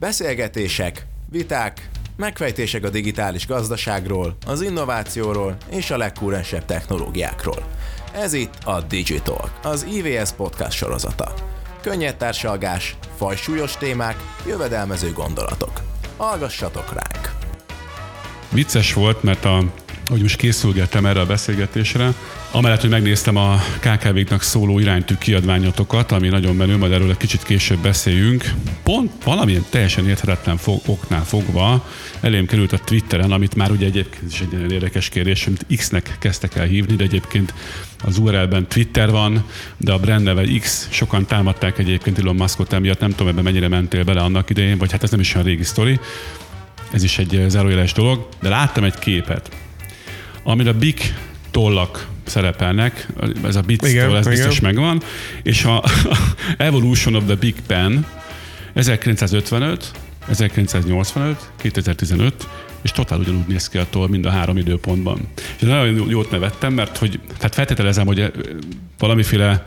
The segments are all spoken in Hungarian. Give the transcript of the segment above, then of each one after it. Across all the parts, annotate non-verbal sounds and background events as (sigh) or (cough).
Beszélgetések, viták, megfejtések a digitális gazdaságról, az innovációról és a legkúrensebb technológiákról. Ez itt a Digital, az IVS podcast sorozata. Könnyed társalgás, fajsúlyos témák, jövedelmező gondolatok. Hallgassatok ránk! Vicces volt, mert a hogy most készülgettem erre a beszélgetésre. Amellett, hogy megnéztem a KKV-knak szóló iránytű kiadványotokat, ami nagyon menő, majd erről egy kicsit később beszéljünk. Pont valamilyen teljesen érthetetlen fog, oknál fogva elém került a Twitteren, amit már ugye egyébként is egy nagyon érdekes kérdés, amit X-nek kezdtek el hívni, de egyébként az URL-ben Twitter van, de a brand neve X, sokan támadták egyébként Elon Muskot emiatt, nem tudom ebben mennyire mentél bele annak idején, vagy hát ez nem is olyan régi sztori, ez is egy zárójeles dolog, de láttam egy képet, amire Big tollak szerepelnek, ez a bit toll, ez igen. biztos megvan, és a (laughs) Evolution of the Big Pen 1955, 1985, 2015, és totál ugyanúgy néz ki a toll mind a három időpontban. És nagyon jót nevettem, mert hogy, tehát feltételezem, hogy valamiféle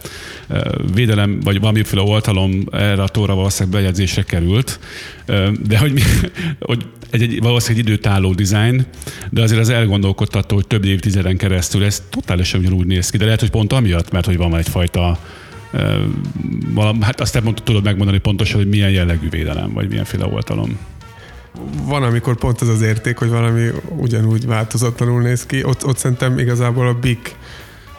védelem, vagy valamiféle oltalom erre a tóra valószínűleg bejegyzésre került, de hogy, (laughs) hogy egy, egy valószínűleg időtálló dizájn, de azért az elgondolkodtató, hogy több évtizeden keresztül ez totálisan ugyanúgy néz ki, de lehet, hogy pont amiatt, mert hogy van egyfajta valam, hát azt nem tudod megmondani pontosan, hogy milyen jellegű védelem, vagy milyenféle oltalom van, amikor pont az az érték, hogy valami ugyanúgy változatlanul néz ki. Ott, ott szerintem igazából a BIC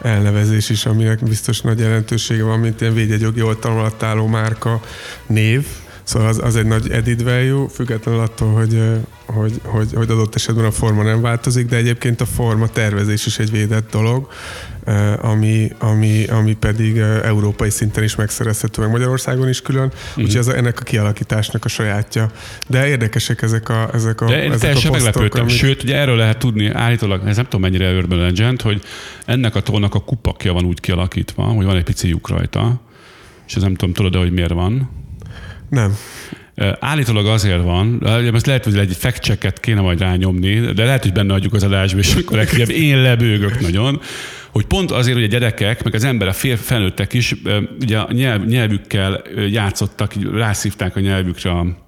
elnevezés is, aminek biztos nagy jelentősége van, mint ilyen védjegyjogi oltalom alatt álló márka név, Szóval az, az egy nagy edit value, függetlenül attól, hogy, hogy, hogy, hogy adott esetben a forma nem változik, de egyébként a forma tervezés is egy védett dolog, ami, ami, ami pedig európai szinten is megszerezhető, meg Magyarországon is külön, uh-huh. úgyhogy ez a, ennek a kialakításnak a sajátja. De érdekesek ezek a ezek a De én ezek teljesen a posztok, meglepődtem. Amit... Sőt, ugye erről lehet tudni állítólag, ez nem tudom mennyire Urban Legend, hogy ennek a tónak a kupakja van úgy kialakítva, hogy van egy pici lyuk rajta, és ez nem tudom, tudod hogy miért van. Nem. Állítólag azért van, most lehet, hogy egy fact kéne majd rányomni, de lehet, hogy benne adjuk az adásba, és akkor legfeljebb (laughs) én lebőgök nagyon, hogy pont azért, hogy a gyerekek, meg az ember, a fél felnőttek is ugye a nyelv, nyelvükkel játszottak, rászívták a nyelvükre a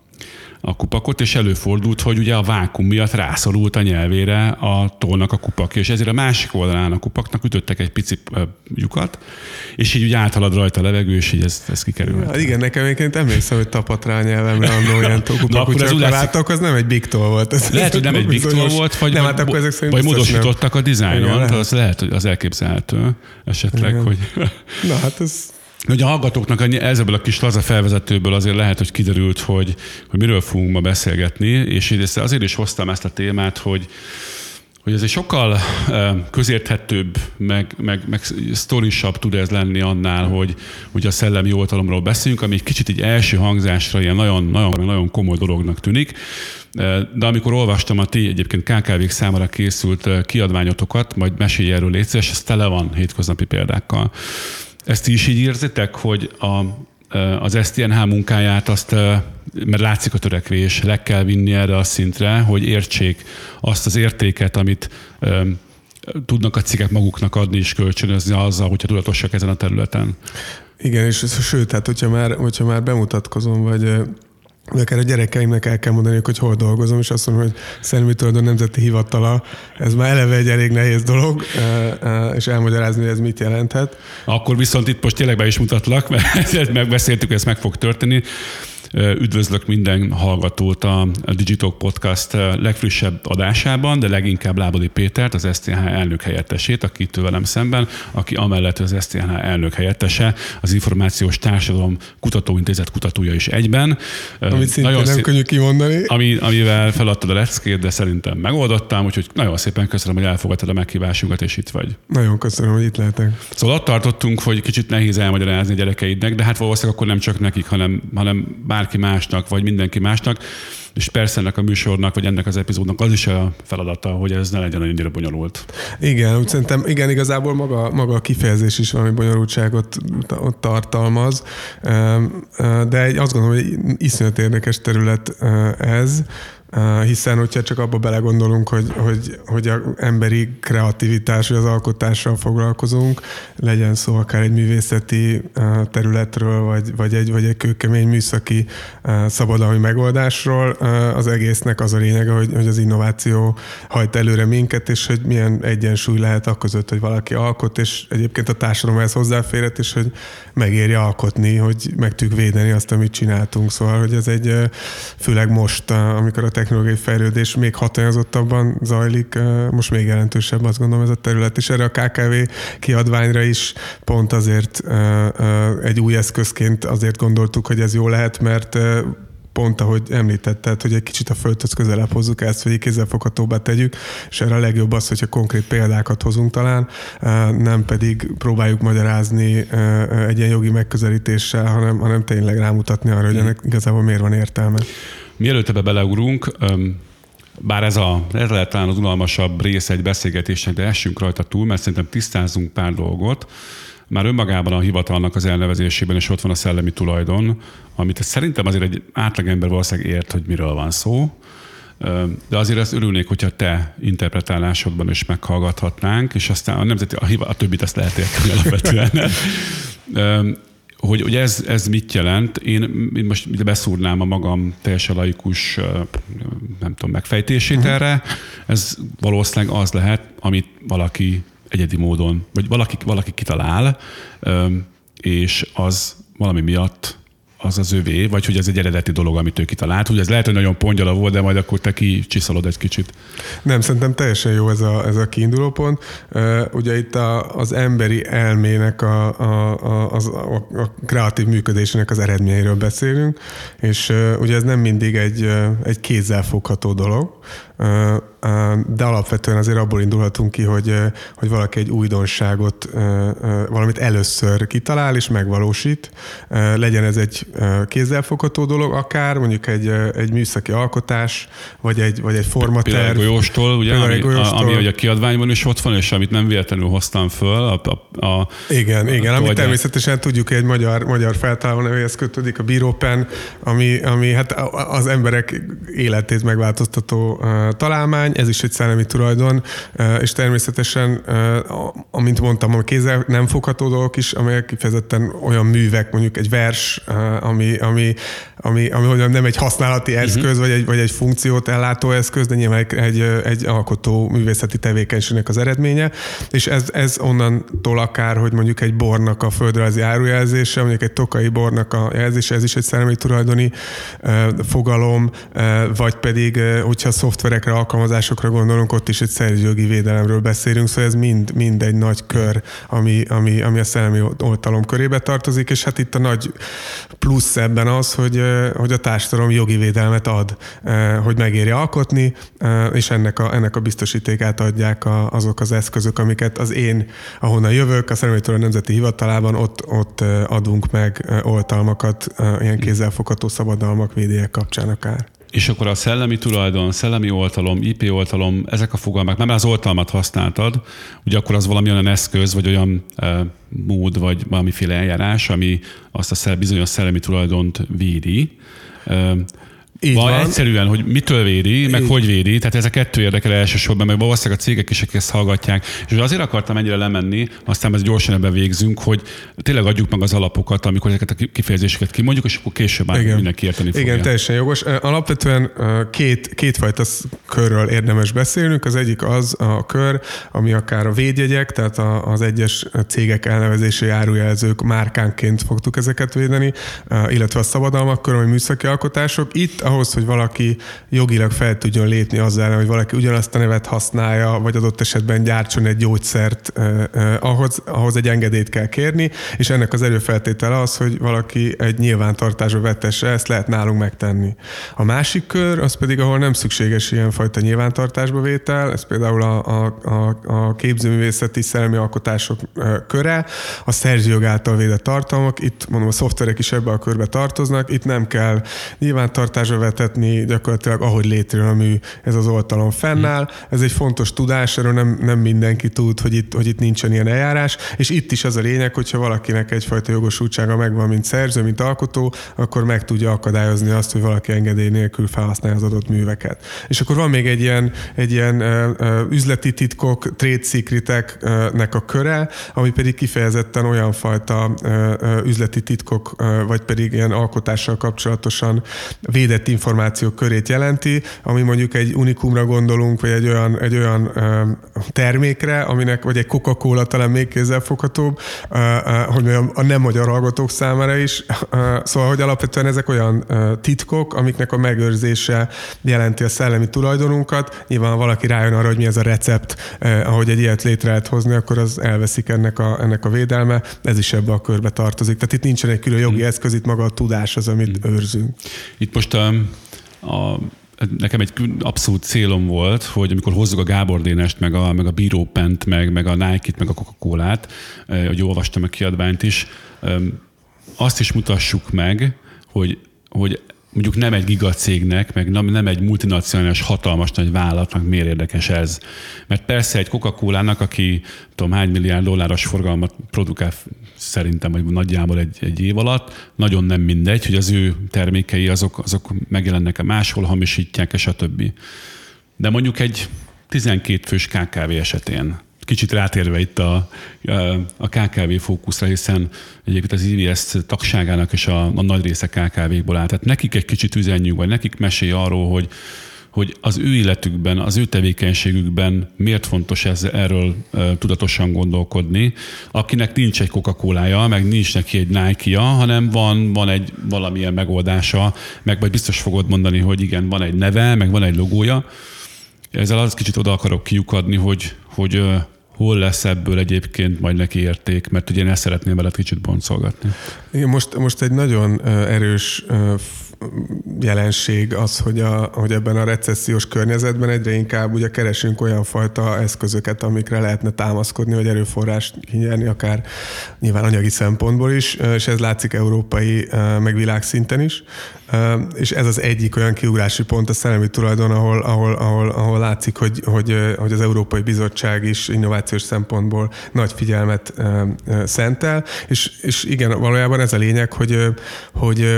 a kupakot, és előfordult, hogy ugye a vákum miatt rászorult a nyelvére a tónak a kupak, és ezért a másik oldalán a kupaknak ütöttek egy pici lyukat, és így ugye áthalad rajta a levegő, és így ez, ez kikerül. Ja, igen, nekem egyébként emlékszem, hogy tapadt rá a nyelvemre annó ilyen kupak, az úgy láttak, az nem egy Big Toll volt. Ez lehet, hogy nem egy Big Toll volt, vagy, nem, hát akkor ezek vagy módosítottak a dizájnon, az lehet, hogy az elképzelhető esetleg, hogy... Na hát ez Ugye a hallgatóknak ebből a kis laza felvezetőből azért lehet, hogy kiderült, hogy, hogy miről fogunk ma beszélgetni, és én azért is hoztam ezt a témát, hogy, hogy ez egy sokkal közérthetőbb, meg, meg, meg sztorisabb tud ez lenni annál, hogy, hogy a szellemi oltalomról beszéljünk, ami egy kicsit így első hangzásra ilyen nagyon, nagyon, nagyon komoly dolognak tűnik. De amikor olvastam a ti egyébként KKV-k számára készült kiadványotokat, majd mesélj erről létszés, ez tele van hétköznapi példákkal. Ezt is így érzitek, hogy a, az STNH munkáját azt, mert látszik a törekvés, le kell vinni erre a szintre, hogy értsék azt az értéket, amit tudnak a cégek maguknak adni és kölcsönözni azzal, hogyha tudatosak ezen a területen. Igen, és sőt, hát hogyha már, hogyha már bemutatkozom, vagy de akár a gyerekeimnek el kell mondani, hogy hol dolgozom, és azt mondom, hogy Szellemi Tulajdon Nemzeti Hivatala, ez már eleve egy elég nehéz dolog, és elmagyarázni, hogy ez mit jelenthet. Akkor viszont itt most tényleg be is mutatlak, mert (laughs) ezt megbeszéltük, ez meg fog történni. Üdvözlök minden hallgatót a Digitalk Podcast legfrissebb adásában, de leginkább Lábodi Pétert, az STH elnök helyettesét, aki itt velem szemben, aki amellett az STH elnök helyettese, az Információs Társadalom Kutatóintézet kutatója is egyben. Amit szintén nagyon nem szép, könnyű kimondani. Ami, amivel feladtad a leckét, de szerintem megoldottam, úgyhogy nagyon szépen köszönöm, hogy elfogadtad a meghívásunkat, és itt vagy. Nagyon köszönöm, hogy itt lehetek. Szóval ott tartottunk, hogy kicsit nehéz elmagyarázni a gyerekeidnek, de hát valószínűleg akkor nem csak nekik, hanem, hanem bárki másnak, vagy mindenki másnak. És persze ennek a műsornak, vagy ennek az epizódnak az is a feladata, hogy ez ne legyen annyira bonyolult. Igen, úgy szerintem, igen, igazából maga, maga a kifejezés is valami bonyolultságot ott tartalmaz, de egy, azt gondolom, hogy iszonyat érdekes terület ez, hiszen hogyha csak abba belegondolunk, hogy, hogy, hogy a emberi kreativitás, vagy az alkotással foglalkozunk, legyen szó akár egy művészeti területről, vagy, vagy, egy, vagy egy kőkemény műszaki szabadalmi megoldásról, az egésznek az a lényege, hogy, hogy az innováció hajt előre minket, és hogy milyen egyensúly lehet a között, hogy valaki alkot, és egyébként a társadalom ehhez hozzáférhet, és hogy megéri alkotni, hogy meg tudjuk védeni azt, amit csináltunk. Szóval, hogy ez egy, főleg most, amikor a technológiai fejlődés még határozottabban zajlik, most még jelentősebb azt gondolom ez a terület, és erre a KKV kiadványra is pont azért egy új eszközként azért gondoltuk, hogy ez jó lehet, mert pont ahogy említetted, hogy egy kicsit a földhöz közelebb hozzuk ezt, hogy kézzelfoghatóbbá tegyük, és erre a legjobb az, hogyha konkrét példákat hozunk talán, nem pedig próbáljuk magyarázni egy ilyen jogi megközelítéssel, hanem, hanem tényleg rámutatni arra, hogy ennek igazából miért van értelme. Mielőtt ebbe beleugrunk, bár ez, a, ez lehet talán az unalmasabb része egy beszélgetésnek, de essünk rajta túl, mert szerintem tisztázunk pár dolgot. Már önmagában a hivatalnak az elnevezésében is ott van a szellemi tulajdon, amit szerintem azért egy átlagember valószínűleg ért, hogy miről van szó. De azért ezt örülnék, hogyha te interpretálásodban is meghallgathatnánk, és aztán a nemzeti, a, hiva, a többit ezt lehet érteni alapvetően (laughs) hogy, hogy ez, ez mit jelent. Én, én most beszúrnám a magam teljesen laikus, nem tudom, megfejtését uh-huh. erre. Ez valószínűleg az lehet, amit valaki egyedi módon, vagy valaki, valaki kitalál, és az valami miatt az az övé, vagy hogy ez egy eredeti dolog, amit ő kitalált. Ugye ez lehet, hogy nagyon pongyala volt, de majd akkor te kicsiszolod egy kicsit. Nem, szerintem teljesen jó ez a, ez a kiinduló pont. Ugye itt a, az emberi elmének, a, a, a, a, a kreatív működésének az eredményeiről beszélünk, és ugye ez nem mindig egy, egy kézzel fogható dolog, de alapvetően azért abból indulhatunk ki, hogy, hogy valaki egy újdonságot, valamit először kitalál és megvalósít. Legyen ez egy kézzelfogható dolog, akár mondjuk egy, egy műszaki alkotás, vagy egy, vagy egy formaterv. Például golyóstól, ugye, ami, golyóstól. ami, ami a kiadványban is ott van, és amit nem véletlenül hoztam föl. A, a, a, igen, a, igen, ami természetesen tudjuk, egy magyar, magyar feltaláló nevéhez kötődik, a bírópen, ami, ami hát az emberek életét megváltoztató találmány, ez is egy szellemi tulajdon, és természetesen, amint mondtam, a kézzel nem fogható dolgok is, amelyek kifejezetten olyan művek, mondjuk egy vers, ami, ami, ami, ami mondjam, nem egy használati mhm. eszköz, uh-huh. vagy, egy, vagy egy funkciót ellátó eszköz, de nyilván egy, egy, egy alkotó művészeti tevékenységnek az eredménye, és ez, ez onnantól akár, hogy mondjuk egy bornak a földrajzi árujelzése, mondjuk egy tokai bornak a jelzése, ez is egy szellemi tulajdoni fogalom, vagy pedig, hogyha szoftverekre, alkalmazásokra gondolunk, ott is egy szerzőjogi védelemről beszélünk, szóval ez mind, mind egy nagy kör, ami, ami, ami a szellemi oltalom körébe tartozik, és hát itt a nagy plusz ebben az, hogy, hogy a társadalom jogi védelmet ad, hogy megéri alkotni, és ennek a, ennek a biztosítékát adják a, azok az eszközök, amiket az én, ahonnan jövök, a Szellemi Nemzeti Hivatalában, ott, ott adunk meg oltalmakat, ilyen kézzelfogható szabadalmak védélyek kapcsán akár. És akkor a szellemi tulajdon, szellemi oltalom, IP oltalom, ezek a fogalmak, nem az oltalmat használtad, ugye akkor az valami olyan eszköz, vagy olyan e, mód, vagy valamiféle eljárás, ami azt a bizonyos szellemi tulajdont védi. E, így van, van. Egyszerűen, hogy mitől védi, meg Így. hogy védi, tehát ez a kettő érdekel elsősorban, meg valószínűleg a cégek is, akik ezt hallgatják. És azért akartam ennyire lemenni, aztán ez gyorsan ebben végzünk, hogy tényleg adjuk meg az alapokat, amikor ezeket a kifejezéseket kimondjuk, és akkor később már mindenki érteni fogja. Igen, teljesen jogos. Alapvetően két, kétfajta körről érdemes beszélnünk. Az egyik az a kör, ami akár a védjegyek, tehát az egyes cégek elnevezési járójelzők márkánként fogtuk ezeket védeni, illetve a szabadalmak kör, ami műszaki alkotások. Itt ahhoz, hogy valaki jogilag fel tudjon lépni azzal, hogy valaki ugyanazt a nevet használja, vagy adott esetben gyártson egy gyógyszert, ahhoz, ahhoz egy engedélyt kell kérni, és ennek az előfeltétele az, hogy valaki egy nyilvántartásba vetesse, ezt lehet nálunk megtenni. A másik kör, az pedig, ahol nem szükséges ilyenfajta nyilvántartásba vétel, ez például a, a, a, a képzőművészeti szellemi alkotások köre, a szerzőjog által védett tartalmak, itt mondom, a szoftverek is ebbe a körbe tartoznak, itt nem kell nyilvántartásba vetetni gyakorlatilag, ahogy létrejön a mű, ez az oltalom fennáll. Ez egy fontos tudás, erről nem, nem mindenki tud, hogy itt, hogy itt nincsen ilyen eljárás, és itt is az a lényeg, hogyha valakinek egyfajta jogosultsága megvan, mint szerző, mint alkotó, akkor meg tudja akadályozni azt, hogy valaki engedély nélkül felhasználja az adott műveket. És akkor van még egy ilyen, egy ilyen üzleti titkok, trade secreteknek a köre, ami pedig kifejezetten olyan fajta üzleti titkok, vagy pedig ilyen alkotással kapcsolatosan védett információk körét jelenti, ami mondjuk egy unikumra gondolunk, vagy egy olyan, egy olyan termékre, aminek, vagy egy Coca-Cola talán még kézzelfoghatóbb, hogy mondjam, a nem magyar hallgatók számára is. Szóval, hogy alapvetően ezek olyan titkok, amiknek a megőrzése jelenti a szellemi tulajdonunkat. Nyilván, valaki rájön arra, hogy mi ez a recept, ahogy egy ilyet létre lehet hozni, akkor az elveszik ennek a, ennek a védelme. Ez is ebbe a körbe tartozik. Tehát itt nincsen egy külön jogi eszköz, itt maga a tudás az, amit hmm. őrzünk. Itt most a, a nekem egy abszolút célom volt, hogy amikor hozzuk a Gábor Dénest, meg a, meg a Bíró Pent, meg, meg a Nike-t, meg a Coca-Colát, hogy olvastam a kiadványt is, azt is mutassuk meg, hogy, hogy mondjuk nem egy gigacégnek, meg nem egy multinacionális hatalmas nagy vállalatnak miért érdekes ez. Mert persze egy Coca-Cola-nak, aki tudom hány milliárd dolláros forgalmat produkál szerintem, vagy nagyjából egy, egy év alatt, nagyon nem mindegy, hogy az ő termékei azok, azok megjelennek-e máshol, hamisítják, és a többi. De mondjuk egy 12 fős KKV esetén kicsit rátérve itt a, a KKV fókuszra, hiszen egyébként az IVS tagságának és a, a nagy része KKV-ból áll. Tehát nekik egy kicsit üzenjük, vagy nekik mesélj arról, hogy, hogy az ő életükben, az ő tevékenységükben miért fontos ez, erről e, tudatosan gondolkodni. Akinek nincs egy coca cola meg nincs neki egy Nike-ja, hanem van, van egy valamilyen megoldása, meg vagy biztos fogod mondani, hogy igen, van egy neve, meg van egy logója. Ezzel az kicsit oda akarok kiukadni, hogy, hogy hol lesz ebből egyébként majd neki érték, mert ugye én ezt szeretném veled kicsit boncolgatni. Most, most egy nagyon erős jelenség az, hogy, a, hogy ebben a recessziós környezetben egyre inkább ugye keresünk olyan fajta eszközöket, amikre lehetne támaszkodni, hogy erőforrást kinyerni, akár nyilván anyagi szempontból is, és ez látszik európai, meg világszinten is. És ez az egyik olyan kiugrási pont a szellemi tulajdon, ahol, ahol, ahol, ahol látszik, hogy, hogy, hogy az Európai Bizottság is innovációs szempontból nagy figyelmet szentel, és, és igen, valójában ez a lényeg, hogy, hogy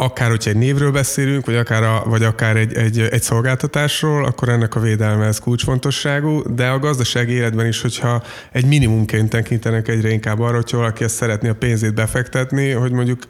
akár hogyha egy névről beszélünk, vagy akár, a, vagy akár egy, egy, egy szolgáltatásról, akkor ennek a védelme ez kulcsfontosságú, de a gazdasági életben is, hogyha egy minimumként tekintenek egyre inkább arra, hogyha valaki ezt szeretné a pénzét befektetni, hogy mondjuk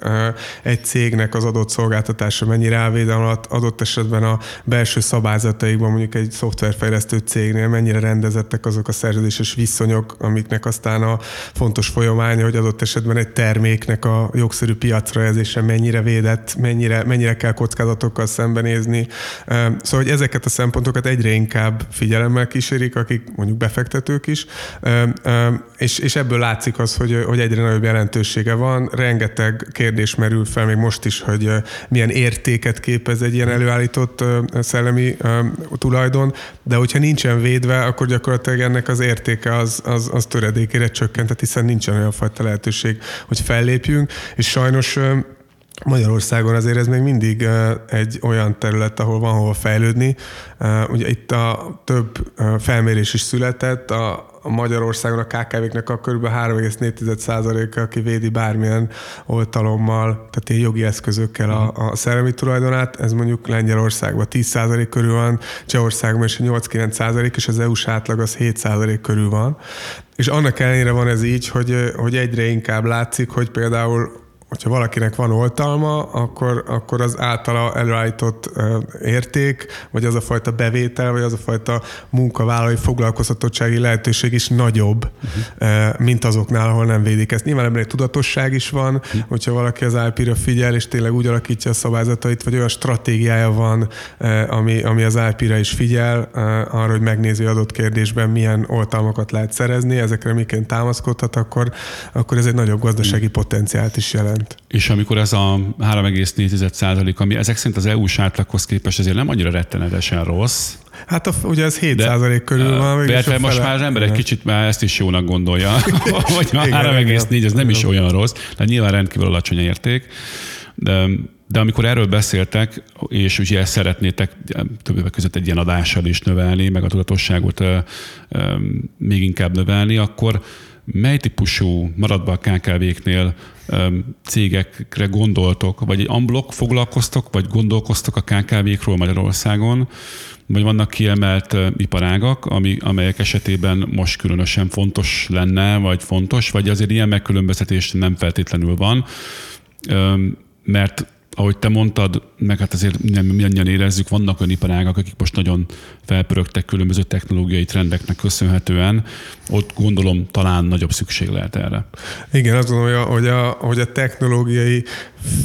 egy cégnek az adott szolgáltatása mennyire elvédelme adott esetben a belső szabályzataikban, mondjuk egy szoftverfejlesztő cégnél mennyire rendezettek azok a szerződéses viszonyok, amiknek aztán a fontos folyamánya, hogy adott esetben egy terméknek a jogszerű piacra mennyire védett, mennyire, mennyire kell kockázatokkal szembenézni. Szóval, hogy ezeket a szempontokat egyre inkább figyelemmel kísérik, akik mondjuk befektetők is, és, és ebből látszik az, hogy, hogy egyre nagyobb jelentősége van. Rengeteg kérdés merül fel még most is, hogy milyen értéket képez egy ilyen előállított szellemi tulajdon, de hogyha nincsen védve, akkor gyakorlatilag ennek az értéke az, az, az töredékére csökkent, hiszen nincsen olyan fajta lehetőség, hogy fellépjünk, és sajnos Magyarországon azért ez még mindig egy olyan terület, ahol van hova fejlődni. Ugye itt a több felmérés is született, a, Magyarországon a KKV-knek a kb. 3,4%-a, aki védi bármilyen oltalommal, tehát ilyen jogi eszközökkel a, a szellemi tulajdonát, ez mondjuk Lengyelországban 10% körül van, Csehországban is 8-9%, és az EU-s átlag az 7% körül van. És annak ellenére van ez így, hogy, hogy egyre inkább látszik, hogy például hogyha valakinek van oltalma, akkor, akkor az általa előállított érték, vagy az a fajta bevétel, vagy az a fajta munkavállalói foglalkoztatottsági lehetőség is nagyobb, uh-huh. mint azoknál, ahol nem védik ezt. Nyilván egy tudatosság is van, uh-huh. hogyha valaki az IP-ra figyel, és tényleg úgy alakítja a szabályzatait, vagy olyan stratégiája van, ami, ami az IP-ra is figyel, arra, hogy megnézi adott kérdésben, milyen oltalmakat lehet szerezni, ezekre miként támaszkodhat, akkor, akkor ez egy nagyobb gazdasági uh-huh. potenciált is jelent jelent. És amikor ez a 3,4 százalék, ami ezek szerint az EU-s átlaghoz képest azért nem annyira rettenetesen rossz, Hát a, ugye ez 7 százalék körül van. De hát most már az ember egy kicsit már ezt is jónak gondolja, (laughs) (laughs) hogy 3,4 ez nem is olyan rossz, de nyilván rendkívül alacsony érték. De De amikor erről beszéltek, és ugye szeretnétek többek között egy ilyen adással is növelni, meg a tudatosságot még inkább növelni, akkor mely típusú, maradva a KKV-knél cégekre gondoltok, vagy egy unblock foglalkoztok, vagy gondolkoztok a KKV-król Magyarországon, vagy vannak kiemelt iparágak, ami, amelyek esetében most különösen fontos lenne, vagy fontos, vagy azért ilyen megkülönböztetés nem feltétlenül van, mert ahogy te mondtad, meg hát azért nem mindannyian érezzük, vannak olyan iparágak, akik most nagyon felpörögtek különböző technológiai trendeknek köszönhetően, ott gondolom talán nagyobb szükség lehet erre. Igen, azt gondolom, hogy a, hogy a technológiai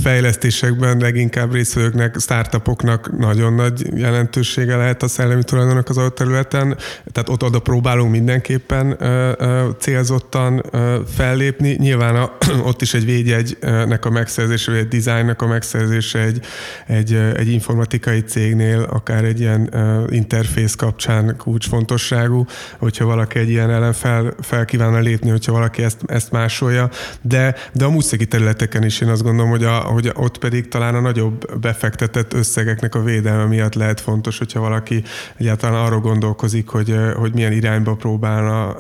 fejlesztésekben leginkább részvevőknek, startupoknak nagyon nagy jelentősége lehet a szellemi tulajdonnak az adott területen, tehát ott oda próbálunk mindenképpen ö, ö, célzottan ö, fellépni. Nyilván a, (clears throat) ott is egy védjegynek a megszerzése, vagy egy dizájnnak a megszerzése egy, egy, egy informatikai cégnél, akár egy ilyen interfész kapcsán kulcsfontosságú, hogyha valaki egy ilyen ellen fel, fel kívánna lépni, hogyha valaki ezt, ezt másolja, de, de a műszaki területeken is én azt gondolom, hogy, a, hogy ott pedig talán a nagyobb befektetett összegeknek a védelme miatt lehet fontos, hogyha valaki egyáltalán arról gondolkozik, hogy, hogy milyen irányba próbálna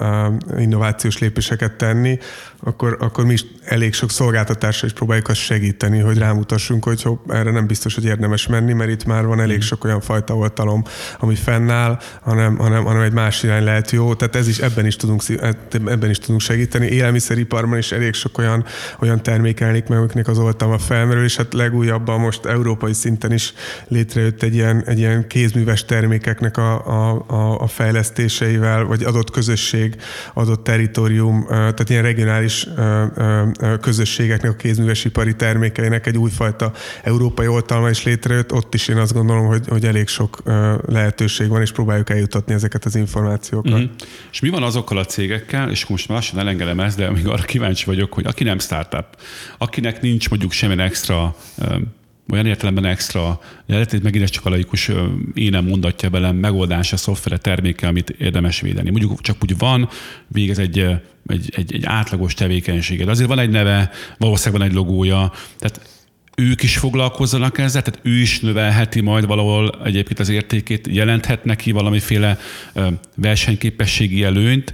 innovációs lépéseket tenni, akkor, akkor mi is elég sok szolgáltatásra is próbáljuk azt segíteni, hogy rámutassunk, hogy hopp, erre nem biztos, hogy érdemes menni, mert itt már van elég mm. sok olyan fajta oltalom, ami fennáll, hanem, hanem, hanem egy más irány lehet jó. Tehát ez is ebben is tudunk, ebben is tudunk segíteni. Élelmiszeriparban is elég sok olyan, olyan termék elég meg, amiknek az oltalma felmerül, és hát legújabban most európai szinten is létrejött egy ilyen, egy ilyen kézműves termékeknek a, a, a, a fejlesztéseivel, vagy adott közösség, adott teritorium, tehát ilyen regionális kis közösségeknek a kézműves ipari termékeinek egy újfajta európai oltalma is létrejött, ott is én azt gondolom, hogy, hogy elég sok lehetőség van, és próbáljuk eljutatni ezeket az információkat. Mm-hmm. És mi van azokkal a cégekkel, és most már lassan elengedem ezt, de még arra kíváncsi vagyok, hogy aki nem startup, akinek nincs mondjuk semmilyen extra olyan értelemben extra, lehet, hogy megint csak a laikus énem mondatja velem, megoldása, szoftvere, terméke, amit érdemes védeni. Mondjuk csak úgy van, végez egy, egy, egy, egy átlagos tevékenységed. Azért van egy neve, valószínűleg van egy logója, tehát ők is foglalkozzanak ezzel, tehát ő is növelheti majd valahol egyébként az értékét, jelenthet neki valamiféle versenyképességi előnyt,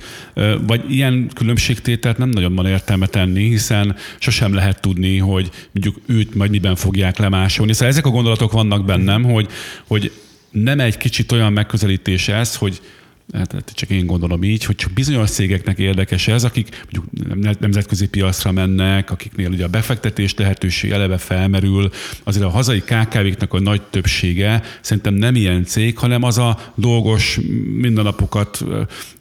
vagy ilyen különbségtételt nem nagyon van értelme tenni, hiszen sosem lehet tudni, hogy mondjuk őt majd miben fogják lemásolni. Szóval ezek a gondolatok vannak bennem, hogy, hogy nem egy kicsit olyan megközelítés ez, hogy hát, hát csak én gondolom így, hogy csak bizonyos cégeknek érdekes ez, akik mondjuk nemzetközi piacra mennek, akiknél ugye a befektetés lehetőség eleve felmerül, azért a hazai KKV-knak a nagy többsége szerintem nem ilyen cég, hanem az a dolgos, mindennapokat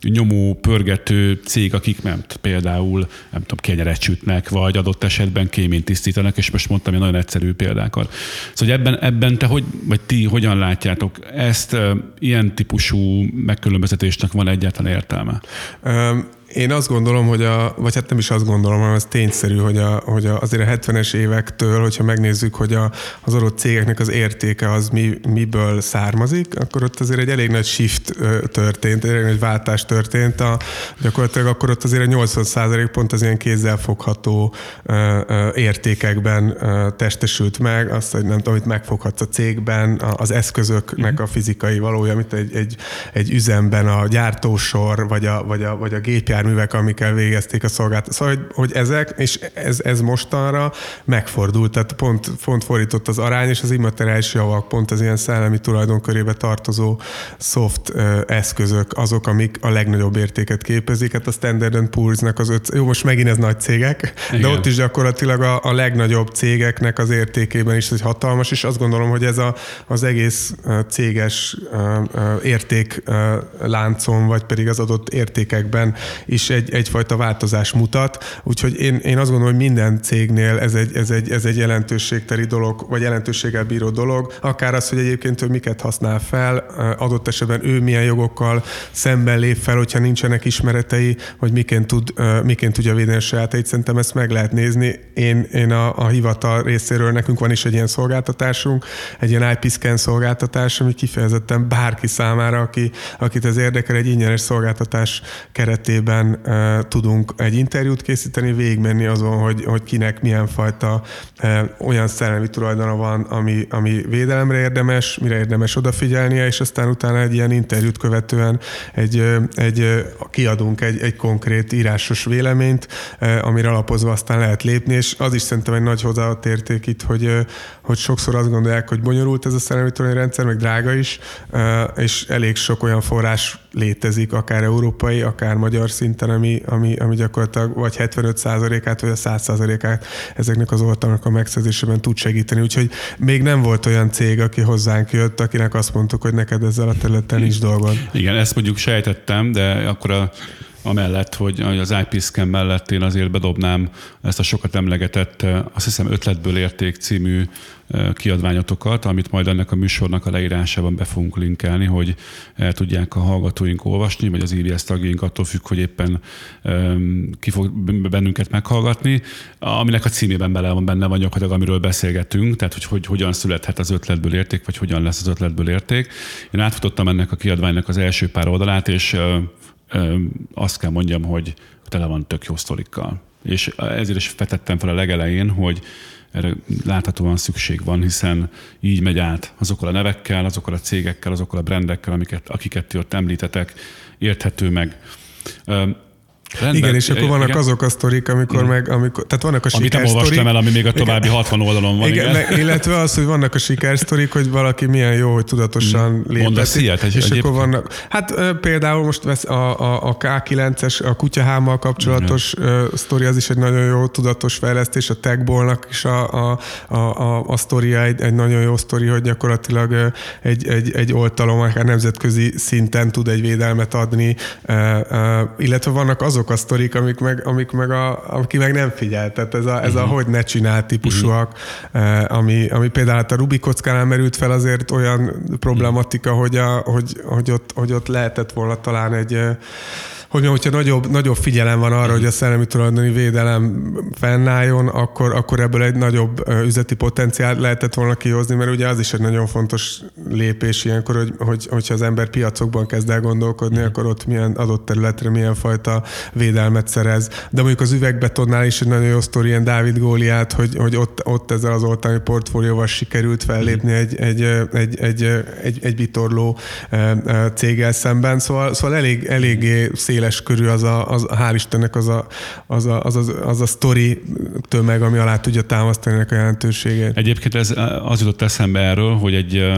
nyomó, pörgető cég, akik nem például, nem tudom, kenyeret sütnek, vagy adott esetben kéményt tisztítanak, és most mondtam egy nagyon egyszerű példákat. Szóval ebben, ebben te hogy, vagy ti hogyan látjátok ezt, ilyen típusú megkülönböztető vezetésnek van egyáltalán értelme? Én azt gondolom, hogy a, vagy hát nem is azt gondolom, hanem az tényszerű, hogy, a, hogy a, azért a 70-es évektől, hogyha megnézzük, hogy a, az adott cégeknek az értéke az mi, miből származik, akkor ott azért egy elég nagy shift történt, egy elég nagy váltás történt. A, gyakorlatilag akkor ott azért a 80 pont az ilyen kézzelfogható értékekben testesült meg, azt, hogy nem tudom, amit megfoghatsz a cégben, az eszközöknek mhm. a fizikai valója, mint egy, egy, egy üzemben a gyártósor, vagy a, vagy a, vagy a gépjár járművek, amikkel végezték a szolgáltatást. Szóval, hogy, hogy ezek, és ez, ez mostanra megfordult, tehát pont, pont fordított az arány, és az immateriális javak pont az ilyen szellemi tulajdonkörébe tartozó soft eszközök azok, amik a legnagyobb értéket képezik. Hát a Standard Poor's-nek az öt, jó, most megint ez nagy cégek, Igen. de ott is gyakorlatilag a, a legnagyobb cégeknek az értékében is egy hatalmas, és azt gondolom, hogy ez a, az egész céges értékláncon, vagy pedig az adott értékekben is egy, egyfajta változás mutat. Úgyhogy én, én azt gondolom, hogy minden cégnél ez egy, ez egy, ez egy jelentőségteli dolog, vagy jelentőséggel bíró dolog. Akár az, hogy egyébként ő miket használ fel, adott esetben ő milyen jogokkal szemben lép fel, hogyha nincsenek ismeretei, hogy miként, tud, miként tudja védeni a sajátait. Szerintem ezt meg lehet nézni. Én, én a, a hivatal részéről nekünk van is egy ilyen szolgáltatásunk, egy ilyen IP scan szolgáltatás, ami kifejezetten bárki számára, aki, akit ez érdekel, egy ingyenes szolgáltatás keretében alapján e, tudunk egy interjút készíteni, végigmenni azon, hogy, hogy kinek milyen fajta e, olyan szellemi tulajdona van, ami, ami védelemre érdemes, mire érdemes odafigyelnie, és aztán utána egy ilyen interjút követően egy, egy, kiadunk egy, egy konkrét írásos véleményt, amire alapozva aztán lehet lépni, és az is szerintem egy nagy hozzáadott érték itt, hogy, hogy sokszor azt gondolják, hogy bonyolult ez a szellemi rendszer, meg drága is, és elég sok olyan forrás létezik, akár európai, akár magyar szinten, ami, ami, ami gyakorlatilag vagy 75%-át, vagy a 100%-át ezeknek az oltalmak a megszerzésében tud segíteni. Úgyhogy még nem volt olyan cég, aki hozzánk jött, akinek azt mondtuk, hogy neked ezzel a területen is dolgod. Igen, ezt mondjuk sejtettem, de akkor a amellett, hogy az IP scan mellett én azért bedobnám ezt a sokat emlegetett, azt hiszem ötletből érték című kiadványotokat, amit majd ennek a műsornak a leírásában be fogunk linkelni, hogy el tudják a hallgatóink olvasni, vagy az IVS tagjaink attól függ, hogy éppen ki fog bennünket meghallgatni, aminek a címében bele van benne van amiről beszélgetünk, tehát hogy, hogy hogyan születhet az ötletből érték, vagy hogyan lesz az ötletből érték. Én átfutottam ennek a kiadványnak az első pár oldalát, és azt kell mondjam, hogy tele van tök jó sztorikkal. És ezért is fetettem fel a legelején, hogy erre láthatóan szükség van, hiszen így megy át azokkal a nevekkel, azokkal a cégekkel, azokkal a brendekkel, amiket, akiket ti ott említetek, érthető meg. Rendben. Igen, és akkor vannak igen. azok a sztorik, amikor meg, amikor, tehát vannak a Amit nem olvastam el, ami még a további igen. 60 oldalon van. Igen, igen. illetve az, hogy vannak a sikersztorik, hogy valaki milyen jó, hogy tudatosan lépett. Mondasz ilyet? Egy, és egyébként? akkor vannak, hát például most vesz a, a, a K9-es, a kutyahámmal kapcsolatos igen. sztori, az is egy nagyon jó tudatos fejlesztés, a Techballnak is a, a, a, a, a sztoria egy, egy nagyon jó sztori, hogy gyakorlatilag egy, egy, egy oltalom, akár nemzetközi szinten tud egy védelmet adni, illetve vannak azok azok a sztorik, amik meg, amik meg a, aki meg nem figyel. Tehát ez a, ez uh-huh. a mhm. hogy ne csinál típusúak, uh-huh. ami, ami például hát a Rubik kockánál merült fel azért olyan problematika, uh-huh. hogy, a, hogy, hogy, ott, hogy ott lehetett volna talán egy hogy hogyha nagyobb, nagyobb figyelem van arra, hogy a szellemi tulajdoni védelem fennálljon, akkor, akkor ebből egy nagyobb üzleti potenciált lehetett volna kihozni, mert ugye az is egy nagyon fontos lépés ilyenkor, hogy, hogy hogyha az ember piacokban kezd el gondolkodni, mm. akkor ott milyen adott területre milyen fajta védelmet szerez. De mondjuk az üvegbetonnál is egy nagyon jó sztori, ilyen Dávid Góliát, hogy, hogy ott, ott ezzel az oltalmi portfólióval sikerült fellépni egy, egy, egy, egy, egy, egy vitorló céggel szemben. Szóval, szóval elég, eléggé szél széles körű az a, az, hál' Istennek az a, az a, az a, az a sztori tömeg, ami alá tudja támasztani ennek a jelentőségét. Egyébként ez az jutott eszembe erről, hogy egy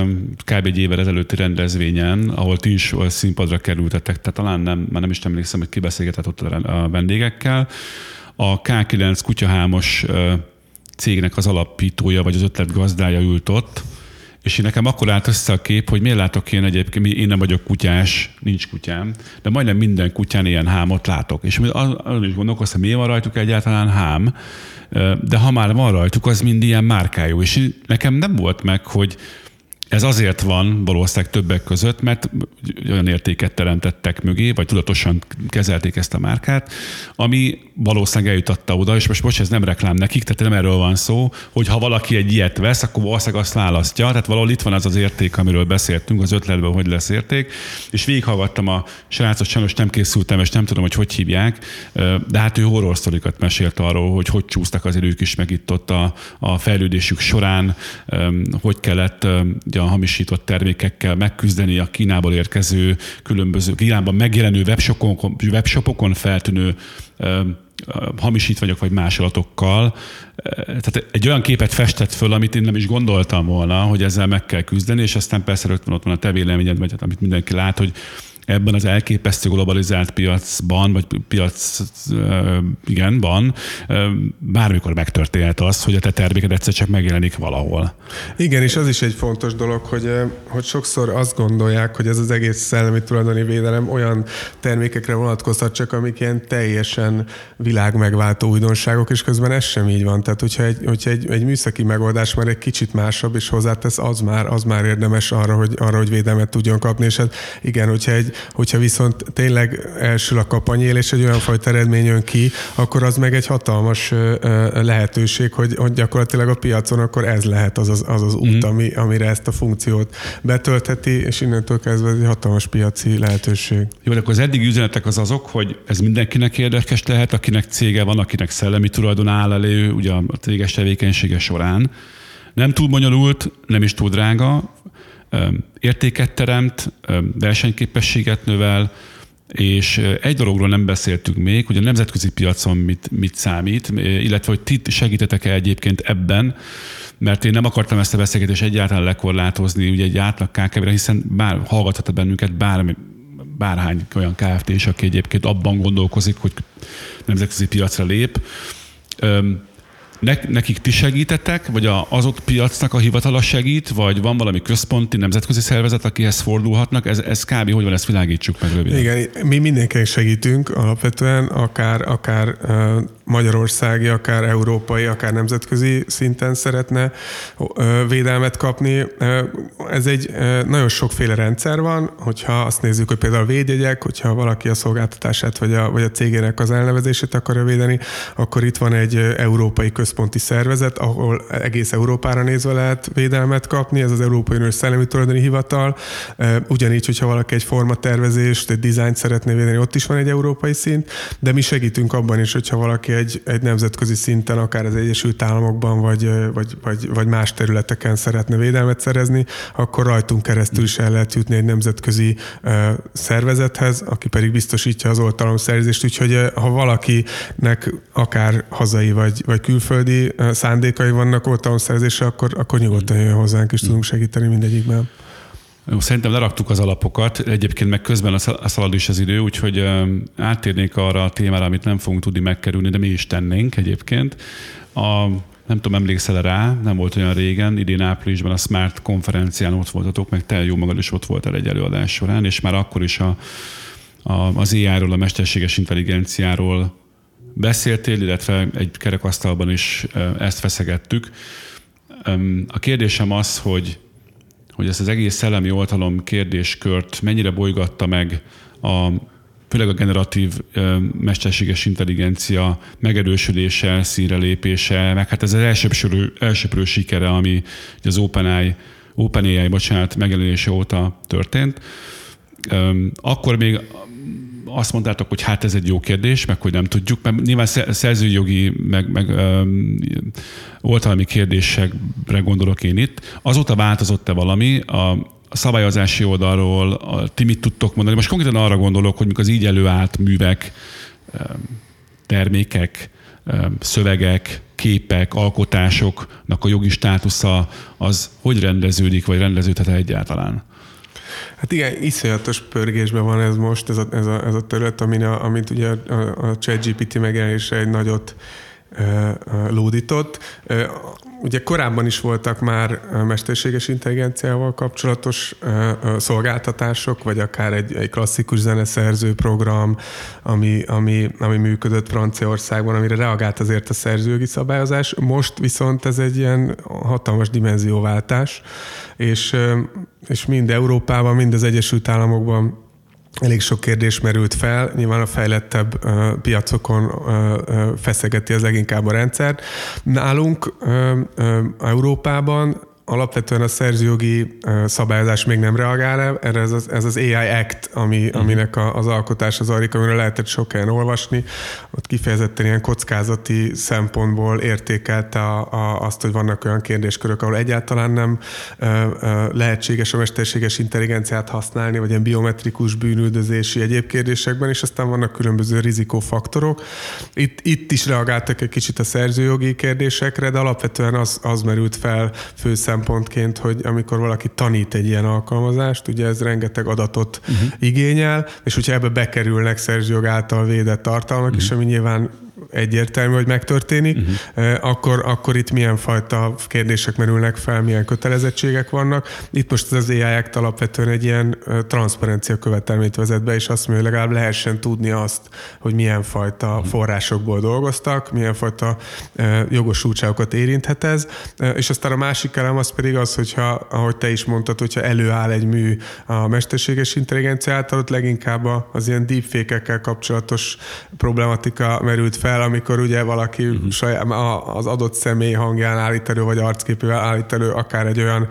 kb. egy évvel ezelőtti rendezvényen, ahol ti is színpadra kerültetek, tehát talán nem, már nem is emlékszem, hogy kibeszélgetett ott a vendégekkel, a K9 kutyahámos cégnek az alapítója, vagy az ötlet gazdája ült ott, és én nekem akkor állt össze a kép, hogy miért látok én egyébként, én nem vagyok kutyás, nincs kutyám, de majdnem minden kutyán ilyen hámot látok. És azon is gondolkoztam, miért van rajtuk egyáltalán hám, de ha már van rajtuk, az mind ilyen márkájú. És nekem nem volt meg, hogy ez azért van valószínűleg többek között, mert olyan értéket teremtettek mögé, vagy tudatosan kezelték ezt a márkát, ami valószínűleg eljutatta oda, és most, most ez nem reklám nekik, tehát nem erről van szó, hogy ha valaki egy ilyet vesz, akkor valószínűleg azt választja. Tehát valahol itt van az az érték, amiről beszéltünk, az ötletben, hogy lesz érték. És végighallgattam a srácot, sajnos nem készültem, és nem tudom, hogy hogy hívják, de hát ő horror mesélt arról, hogy hogy csúsztak az ők is meg itt ott a, a fejlődésük során, hogy kellett ugye, a hamisított termékekkel megküzdeni a Kínából érkező különböző Kínában megjelenő webshopokon, webshopokon feltűnő hamisítványok vagy másolatokkal. Tehát egy olyan képet festett föl, amit én nem is gondoltam volna, hogy ezzel meg kell küzdeni, és aztán persze rögtön ott van a te véleményed, vagy hát, amit mindenki lát, hogy ebben az elképesztő globalizált piacban, vagy piac, igen, van, bármikor megtörténhet az, hogy a te terméked egyszer csak megjelenik valahol. Igen, és az is egy fontos dolog, hogy, hogy sokszor azt gondolják, hogy ez az egész szellemi tulajdoni védelem olyan termékekre vonatkozhat csak, amik ilyen teljesen világmegváltó újdonságok, és közben ez sem így van. Tehát, hogyha egy, hogyha egy, egy műszaki megoldás már egy kicsit másabb, és hozzátesz, az már, az már érdemes arra, hogy, arra, hogy védelmet tudjon kapni. És hát igen, hogyha egy, hogyha viszont tényleg elsül a kapanyél, és egy olyan fajta eredmény jön ki, akkor az meg egy hatalmas lehetőség, hogy, hogy gyakorlatilag a piacon akkor ez lehet az az, az, az út, mm. ami, amire ezt a funkciót betöltheti, és innentől kezdve ez egy hatalmas piaci lehetőség. Jó, de akkor az eddigi üzenetek az azok, hogy ez mindenkinek érdekes lehet, akinek cége van, akinek szellemi tulajdon áll elő, ugye a céges tevékenysége során. Nem túl bonyolult, nem is túl drága, értéket teremt, versenyképességet növel, és egy dologról nem beszéltünk még, hogy a nemzetközi piacon mit, mit számít, illetve hogy ti segítetek-e egyébként ebben, mert én nem akartam ezt a beszélgetést egyáltalán lekorlátozni ugye egy átlag kkv hiszen bár hallgathat bennünket bármi, bárhány olyan KFT is, aki egyébként abban gondolkozik, hogy nemzetközi piacra lép. Ne, nekik ti segítettek, vagy a, azok piacnak a hivatala segít, vagy van valami központi nemzetközi szervezet, akihez fordulhatnak? Ez, ez kb. hogy van, ezt világítsuk meg röviden. Igen, mi mindenkinek segítünk alapvetően, akár, akár magyarországi, akár európai, akár nemzetközi szinten szeretne védelmet kapni. Ez egy nagyon sokféle rendszer van, hogyha azt nézzük, hogy például védjegyek, hogyha valaki a szolgáltatását vagy a, vagy a cégének az elnevezését akarja védeni, akkor itt van egy európai központi szervezet, ahol egész Európára nézve lehet védelmet kapni, ez az Európai Uniós Szellemi Tulajdoni Hivatal. Ugyanígy, hogyha valaki egy formatervezést, egy dizájnt szeretné védeni, ott is van egy európai szint, de mi segítünk abban is, hogyha valaki egy, egy nemzetközi szinten, akár az Egyesült Államokban, vagy, vagy, vagy, vagy más területeken szeretne védelmet szerezni, akkor rajtunk keresztül is el lehet jutni egy nemzetközi szervezethez, aki pedig biztosítja az oltalomszerzést, úgyhogy ha valakinek akár hazai vagy, vagy külföldi uh, szándékai vannak oltalomszerzésre, akkor, akkor nyugodtan jön hozzánk, és tudunk segíteni mindegyikben. Szerintem leraktuk az alapokat, egyébként meg közben a szalad is az idő, úgyhogy áttérnék arra a témára, amit nem fogunk tudni megkerülni, de mi is tennénk egyébként. A, nem tudom, emlékszel rá, nem volt olyan régen, idén áprilisban a Smart konferencián ott voltatok, meg te jó magad is ott voltál egy előadás során, és már akkor is a, a, az AI-ról, a mesterséges intelligenciáról beszéltél, illetve egy kerekasztalban is ezt feszegettük. A kérdésem az, hogy hogy ezt az egész szellemi oltalom kérdéskört mennyire bolygatta meg a főleg a generatív mesterséges intelligencia megerősödése, színre lépése, meg hát ez az elsőprő, elsőprő sikere, ami az OpenAI, OpenAI, bocsánat, megjelenése óta történt. Akkor még azt mondtátok, hogy hát ez egy jó kérdés, meg hogy nem tudjuk, mert nyilván szerzőjogi, meg, meg oltalmi kérdésekre gondolok én itt. Azóta változott-e valami a, a szabályozási oldalról, a, ti mit tudtok mondani? Most konkrétan arra gondolok, hogy az így előállt művek, termékek, szövegek, képek, alkotásoknak a jogi státusza az hogy rendeződik, vagy rendeződhet egyáltalán? Hát igen, iszonyatos pörgésben van ez most, ez a, ez a, ez a terület, amin a, amit ugye a, a ChatGPT megjelenése egy nagyot lódított. Ugye korábban is voltak már mesterséges intelligenciával kapcsolatos szolgáltatások, vagy akár egy, egy klasszikus zeneszerző program, ami, ami, ami működött Franciaországban, amire reagált azért a szerzőjogi szabályozás. Most viszont ez egy ilyen hatalmas dimenzióváltás, és, és mind Európában, mind az Egyesült Államokban elég sok kérdés merült fel. Nyilván a fejlettebb uh, piacokon uh, uh, feszegeti az leginkább a rendszert. Nálunk Európában alapvetően a szerzőjogi szabályozás még nem reagál erre ez az, ez az AI Act, ami, uh-huh. aminek a, az alkotása zajlik, amiről lehetett sok helyen olvasni. Ott kifejezetten ilyen kockázati szempontból értékelte a, a, azt, hogy vannak olyan kérdéskörök, ahol egyáltalán nem ö, ö, lehetséges a mesterséges intelligenciát használni, vagy ilyen biometrikus bűnüldözési egyéb kérdésekben, és aztán vannak különböző rizikófaktorok. Itt, itt is reagáltak egy kicsit a szerzőjogi kérdésekre, de alapvetően az, az merült fel főszem szempontként, hogy amikor valaki tanít egy ilyen alkalmazást, ugye ez rengeteg adatot uh-huh. igényel, és hogyha ebbe bekerülnek szerzőjog által védett tartalmak uh-huh. is, ami nyilván egyértelmű, hogy megtörténik, uh-huh. akkor, akkor itt milyen fajta kérdések merülnek fel, milyen kötelezettségek vannak. Itt most az AI Act alapvetően egy ilyen transzparencia követelményt vezet be, és azt mondja, hogy legalább lehessen tudni azt, hogy milyen fajta uh-huh. forrásokból dolgoztak, milyen fajta jogosultságokat érinthet ez, és aztán a másik elem az pedig az, hogyha, ahogy te is mondtad, hogyha előáll egy mű a mesterséges intelligencia által, ott leginkább az ilyen deepfake-ekkel kapcsolatos problematika merült fel, amikor ugye valaki uh-huh. saját, az adott személy hangján állít elő, vagy arcképével állít elő akár egy olyan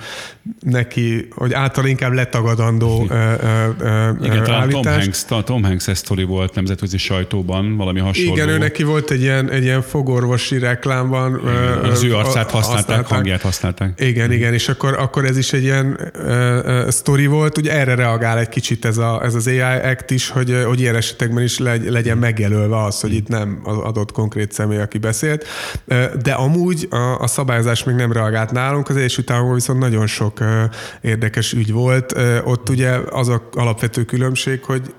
neki, hogy által inkább letagadandó ö, ö, Igen, talán Tom Hanks, Tom Hanks sztori volt nemzetközi sajtóban, valami hasonló. Igen, ő neki volt egy ilyen, egy ilyen fogorvosi reklámban. Igen, az ő arcát használták, használták, hangját használták. Igen, igen, és akkor, akkor ez is egy ilyen uh, sztori volt, ugye erre reagál egy kicsit ez, a, ez az AI Act is, hogy, hogy ilyen esetekben is legy, legyen megjelölve az, hogy itt nem az adott konkrét személy, aki beszélt. De amúgy a, a szabályozás még nem reagált nálunk, az Egyesült Államokban viszont nagyon sok érdekes ügy volt. Ott ugye az a alapvető különbség, hogy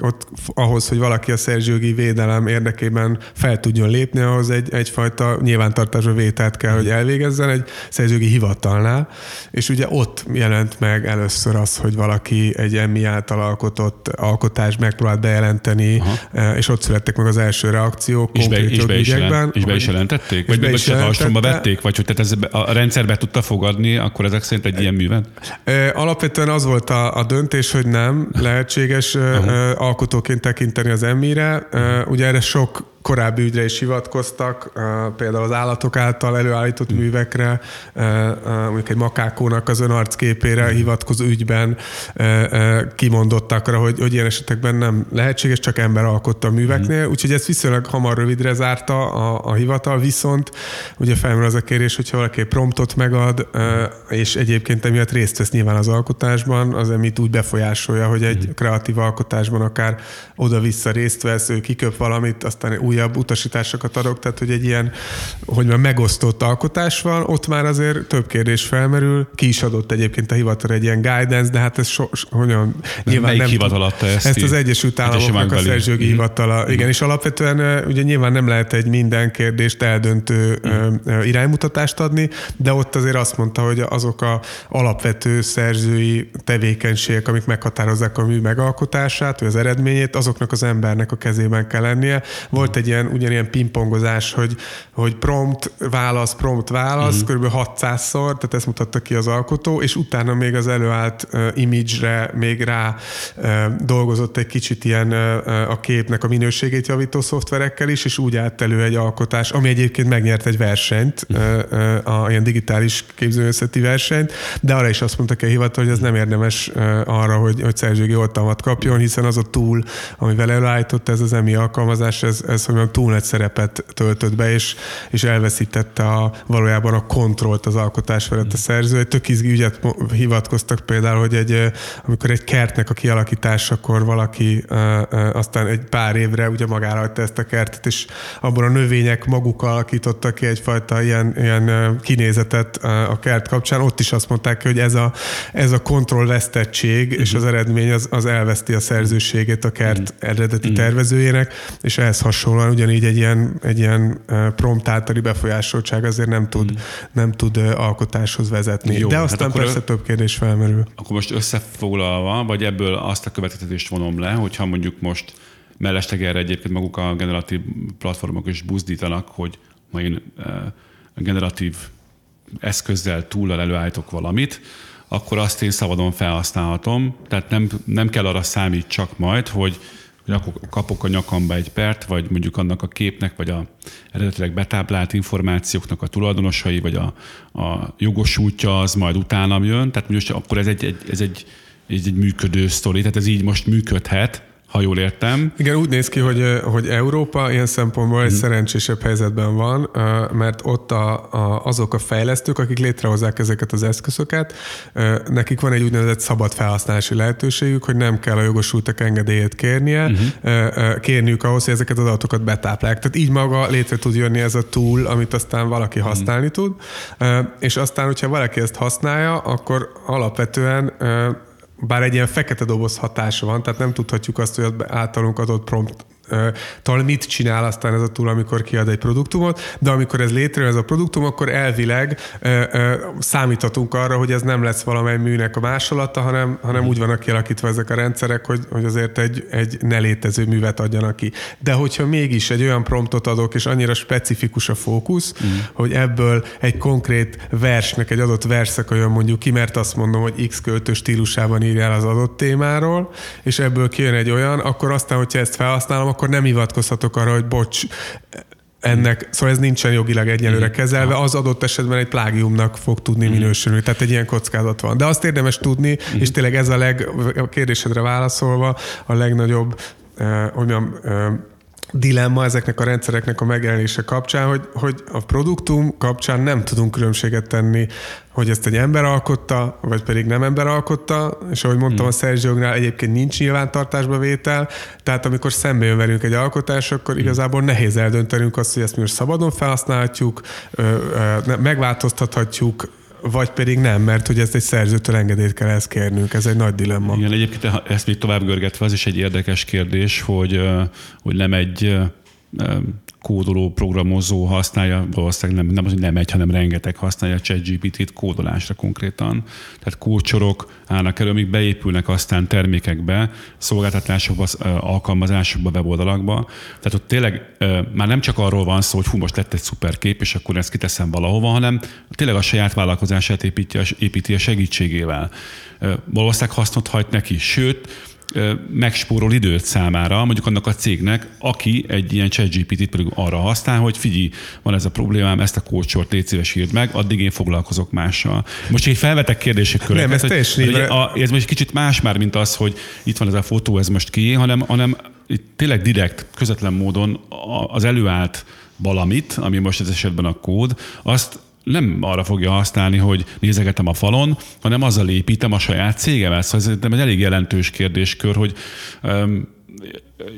ott ahhoz, hogy valaki a szerzőgi védelem érdekében fel tudjon lépni, ahhoz egy, egyfajta nyilvántartásba vételt kell, hogy elvégezzen egy szerzőgi hivatalnál, és ugye ott jelent meg először az, hogy valaki egy emmi által alkotott alkotást megpróbált bejelenteni, Aha. és ott születtek meg az első reakciók és be, és be is, jelent, és be is jelentették? Vagy be csak alsomba vették? Vagy hogy tehát ez a rendszerbe tudta fogadni, akkor ezek szerint egy ilyen művet? Alapvetően az volt a, a döntés, hogy nem lehetséges alkotóként tekinteni az emmire. Ugye erre sok korábbi ügyre is hivatkoztak, például az állatok által előállított mm. művekre, mondjuk egy makákónak az önarcképére mm. hivatkozó ügyben kimondottakra, hogy, hogy ilyen esetekben nem lehetséges, csak ember alkotta a műveknél, mm. úgyhogy ez viszonylag hamar rövidre zárta a, a hivatal, viszont ugye felmerül az a kérés, hogyha valaki promptot megad, és egyébként emiatt részt vesz nyilván az alkotásban, az emit úgy befolyásolja, hogy egy kreatív alkotásban akár oda-vissza részt vesz, ő kiköp valamit, aztán új újabb utasításokat adok, tehát hogy egy ilyen, hogy már megosztott alkotás van, ott már azért több kérdés felmerül. Ki is adott egyébként a hivatal egy ilyen guidance, de hát ez so, hogyan, nyilván nem hivatal adta ezt? Ezt az Egyesült Államoknak a szerzőgi mm. hivatala. Igen, és alapvetően ugye nyilván nem lehet egy minden kérdést eldöntő mm. iránymutatást adni, de ott azért azt mondta, hogy azok a alapvető szerzői tevékenységek, amik meghatározzák a mű megalkotását, vagy az eredményét, azoknak az embernek a kezében kell lennie. Volt egy ilyen, ugyanilyen pingpongozás, hogy, hogy prompt, válasz, prompt, válasz, uh-huh. kb. 600-szor, tehát ezt mutatta ki az alkotó, és utána még az előállt uh, image-re még rá uh, dolgozott egy kicsit ilyen uh, a képnek a minőségét javító szoftverekkel is, és úgy állt elő egy alkotás, ami egyébként megnyert egy versenyt, uh, uh, a ilyen digitális képzőművészeti versenyt, de arra is azt mondta ki a hivatal, hogy ez nem érdemes arra, hogy, hogy szerzőgi oltalmat kapjon, hiszen az a túl, amivel előállított ez az EMI alkalmazás, ez, ez hogy túl nagy szerepet töltött be, és, és elveszítette a, valójában a kontrollt az alkotás felett a szerző. Egy tök izgi ügyet hivatkoztak például, hogy egy, amikor egy kertnek a kialakításakor valaki aztán egy pár évre ugye magára hagyta ezt a kertet, és abban a növények maguk alakítottak ki egyfajta ilyen, ilyen kinézetet a kert kapcsán. Ott is azt mondták, hogy ez a, ez a kontrollvesztettség, uh-huh. és mhm. az eredmény az, az elveszti a szerzőségét a kert uh-huh. eredeti uh-huh. tervezőjének, és ehhez hasonlóan ugyanígy egy ilyen, egy ilyen prompt általi befolyásoltság azért nem tud, mm. nem tud alkotáshoz vezetni. Jó, De hát aztán hát persze több kérdés felmerül. Akkor most összefoglalva, vagy ebből azt a következtetést vonom le, hogyha mondjuk most mellesleg erre egyébként maguk a generatív platformok is buzdítanak, hogy ma én generatív eszközzel túllal előállítok valamit, akkor azt én szabadon felhasználhatom, tehát nem, nem kell arra számít csak majd, hogy hogy akkor kapok a nyakamba egy pert, vagy mondjuk annak a képnek, vagy a eredetileg betáplált információknak a tulajdonosai, vagy a, a jogosultja az majd utánam jön. Tehát most akkor ez egy, egy, ez egy, egy, egy működő sztori, tehát ez így most működhet, ha jól értem. Igen, úgy néz ki, hogy, hogy Európa ilyen szempontból egy hmm. szerencsésebb helyzetben van, mert ott a, a, azok a fejlesztők, akik létrehozzák ezeket az eszközöket, nekik van egy úgynevezett szabad felhasználási lehetőségük, hogy nem kell a jogosultak engedélyét kérnie, uh-huh. kérniük ahhoz, hogy ezeket az adatokat betáplálják. Tehát így maga létre tud jönni ez a tool, amit aztán valaki hmm. használni tud, és aztán, hogyha valaki ezt használja, akkor alapvetően bár egy ilyen fekete doboz hatása van, tehát nem tudhatjuk azt, hogy az általunk adott prompt tal mit csinál aztán ez a túl, amikor kiad egy produktumot, de amikor ez létrejön ez a produktum, akkor elvileg számíthatunk arra, hogy ez nem lesz valamely műnek a másolata, hanem, hanem úgy vannak kialakítva ezek a rendszerek, hogy, hogy azért egy, egy ne létező művet adjanak ki. De hogyha mégis egy olyan promptot adok, és annyira specifikus a fókusz, mm. hogy ebből egy konkrét versnek egy adott verszak olyan mondjuk ki, mert azt mondom, hogy X költő stílusában írjál az adott témáról, és ebből kijön egy olyan, akkor aztán, hogyha ezt felhasználom, akkor nem hivatkozhatok arra, hogy bocs, ennek, szóval ez nincsen jogilag egyelőre kezelve, az adott esetben egy plágiumnak fog tudni minősülni, tehát egy ilyen kockázat van. De azt érdemes tudni, és tényleg ez a leg, a kérdésedre válaszolva, a legnagyobb, eh, hogy mondjam, eh, dilemma ezeknek a rendszereknek a megjelenése kapcsán, hogy, hogy a produktum kapcsán nem tudunk különbséget tenni, hogy ezt egy ember alkotta, vagy pedig nem ember alkotta, és ahogy mondtam, hmm. a szerzőjognál egyébként nincs nyilvántartásba vétel, tehát amikor szembe jön velünk egy alkotás, akkor hmm. igazából nehéz eldöntenünk azt, hogy ezt mi most szabadon felhasználhatjuk, megváltoztathatjuk, vagy pedig nem, mert hogy ezt egy szerzőtől engedélyt kell ezt kérnünk, ez egy nagy dilemma. Igen, egyébként ezt még tovább görgetve, az is egy érdekes kérdés, hogy, hogy nem egy kódoló programozó használja, valószínűleg nem, nem az, hogy nem egy, hanem rengeteg használja a ChatGPT-t kódolásra konkrétan. Tehát kócsorok állnak elő, amik beépülnek aztán termékekbe, szolgáltatásokba, alkalmazásokba, weboldalakba. Tehát ott tényleg már nem csak arról van szó, hogy hú, most lett egy szuper kép, és akkor ezt kiteszem valahova, hanem tényleg a saját vállalkozását építi, építi a segítségével. Valószínűleg hasznot hajt neki, sőt, megspórol időt számára, mondjuk annak a cégnek, aki egy ilyen ChatGPT-t pedig arra használ, hogy figyelj, van ez a problémám, ezt a kócsort légy szíves írd meg, addig én foglalkozok mással. Most egy felvetek kérdések Nem, ez hogy, hogy a, ez most kicsit más már, mint az, hogy itt van ez a fotó, ez most ki, hanem, hanem itt tényleg direkt, közvetlen módon az előállt valamit, ami most ez esetben a kód, azt nem arra fogja használni, hogy nézegetem a falon, hanem azzal építem a saját cégemet. Szóval ez egy elég jelentős kérdéskör, hogy um,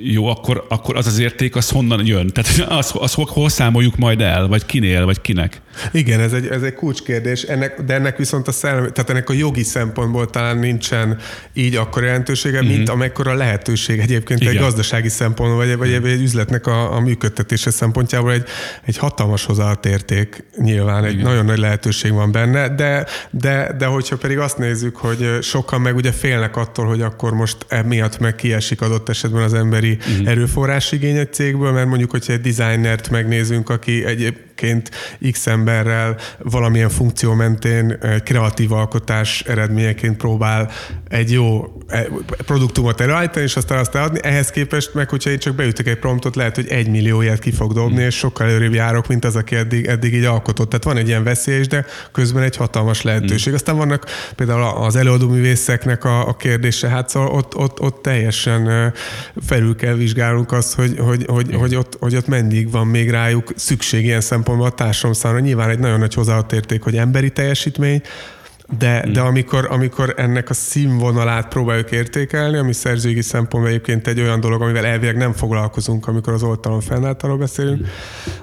jó, akkor, akkor az az érték, az honnan jön? Tehát (laughs) az, az hol számoljuk majd el, vagy kinél, vagy kinek? Igen, ez egy, ez egy kulcskérdés, ennek, de ennek viszont a szellemi, tehát ennek a jogi szempontból talán nincsen így akkor jelentősége, mm-hmm. mint amekkora lehetőség egyébként Igen. egy gazdasági szempontból, vagy, vagy egy üzletnek a, a működtetése szempontjából egy, egy hatalmas hozzáadott érték nyilván, egy Igen. nagyon nagy lehetőség van benne, de, de, de hogyha pedig azt nézzük, hogy sokan meg ugye félnek attól, hogy akkor most emiatt meg kiesik adott esetben az emberi uh-huh. erőforrás igény egy cégből, mert mondjuk, hogyha egy designert megnézünk, aki egyébként X emberrel valamilyen funkció mentén kreatív alkotás eredményeként próbál egy jó e, produktumot előállítani, és aztán azt eladni. Ehhez képest meg, hogyha én csak beütök egy promptot, lehet, hogy egy millió ilyet ki fog dobni, és sokkal előrébb járok, mint az, aki eddig, eddig így alkotott. Tehát van egy ilyen veszély is, de közben egy hatalmas lehetőség. Uh-huh. Aztán vannak például az előadó művészeknek a, a kérdése, hát szóval ott, ott, ott teljesen felül kell vizsgálnunk azt, hogy, hogy, hogy, hogy, ott, hogy ott mennyig van még rájuk szükség ilyen szempontból a társadalom számára. Nyilván egy nagyon nagy hozzáadott érték, hogy emberi teljesítmény, de, hmm. de amikor, amikor ennek a színvonalát próbáljuk értékelni, ami szerzői szempontból egyébként egy olyan dolog, amivel elvileg nem foglalkozunk, amikor az oltalon fennálltalról beszélünk, hmm.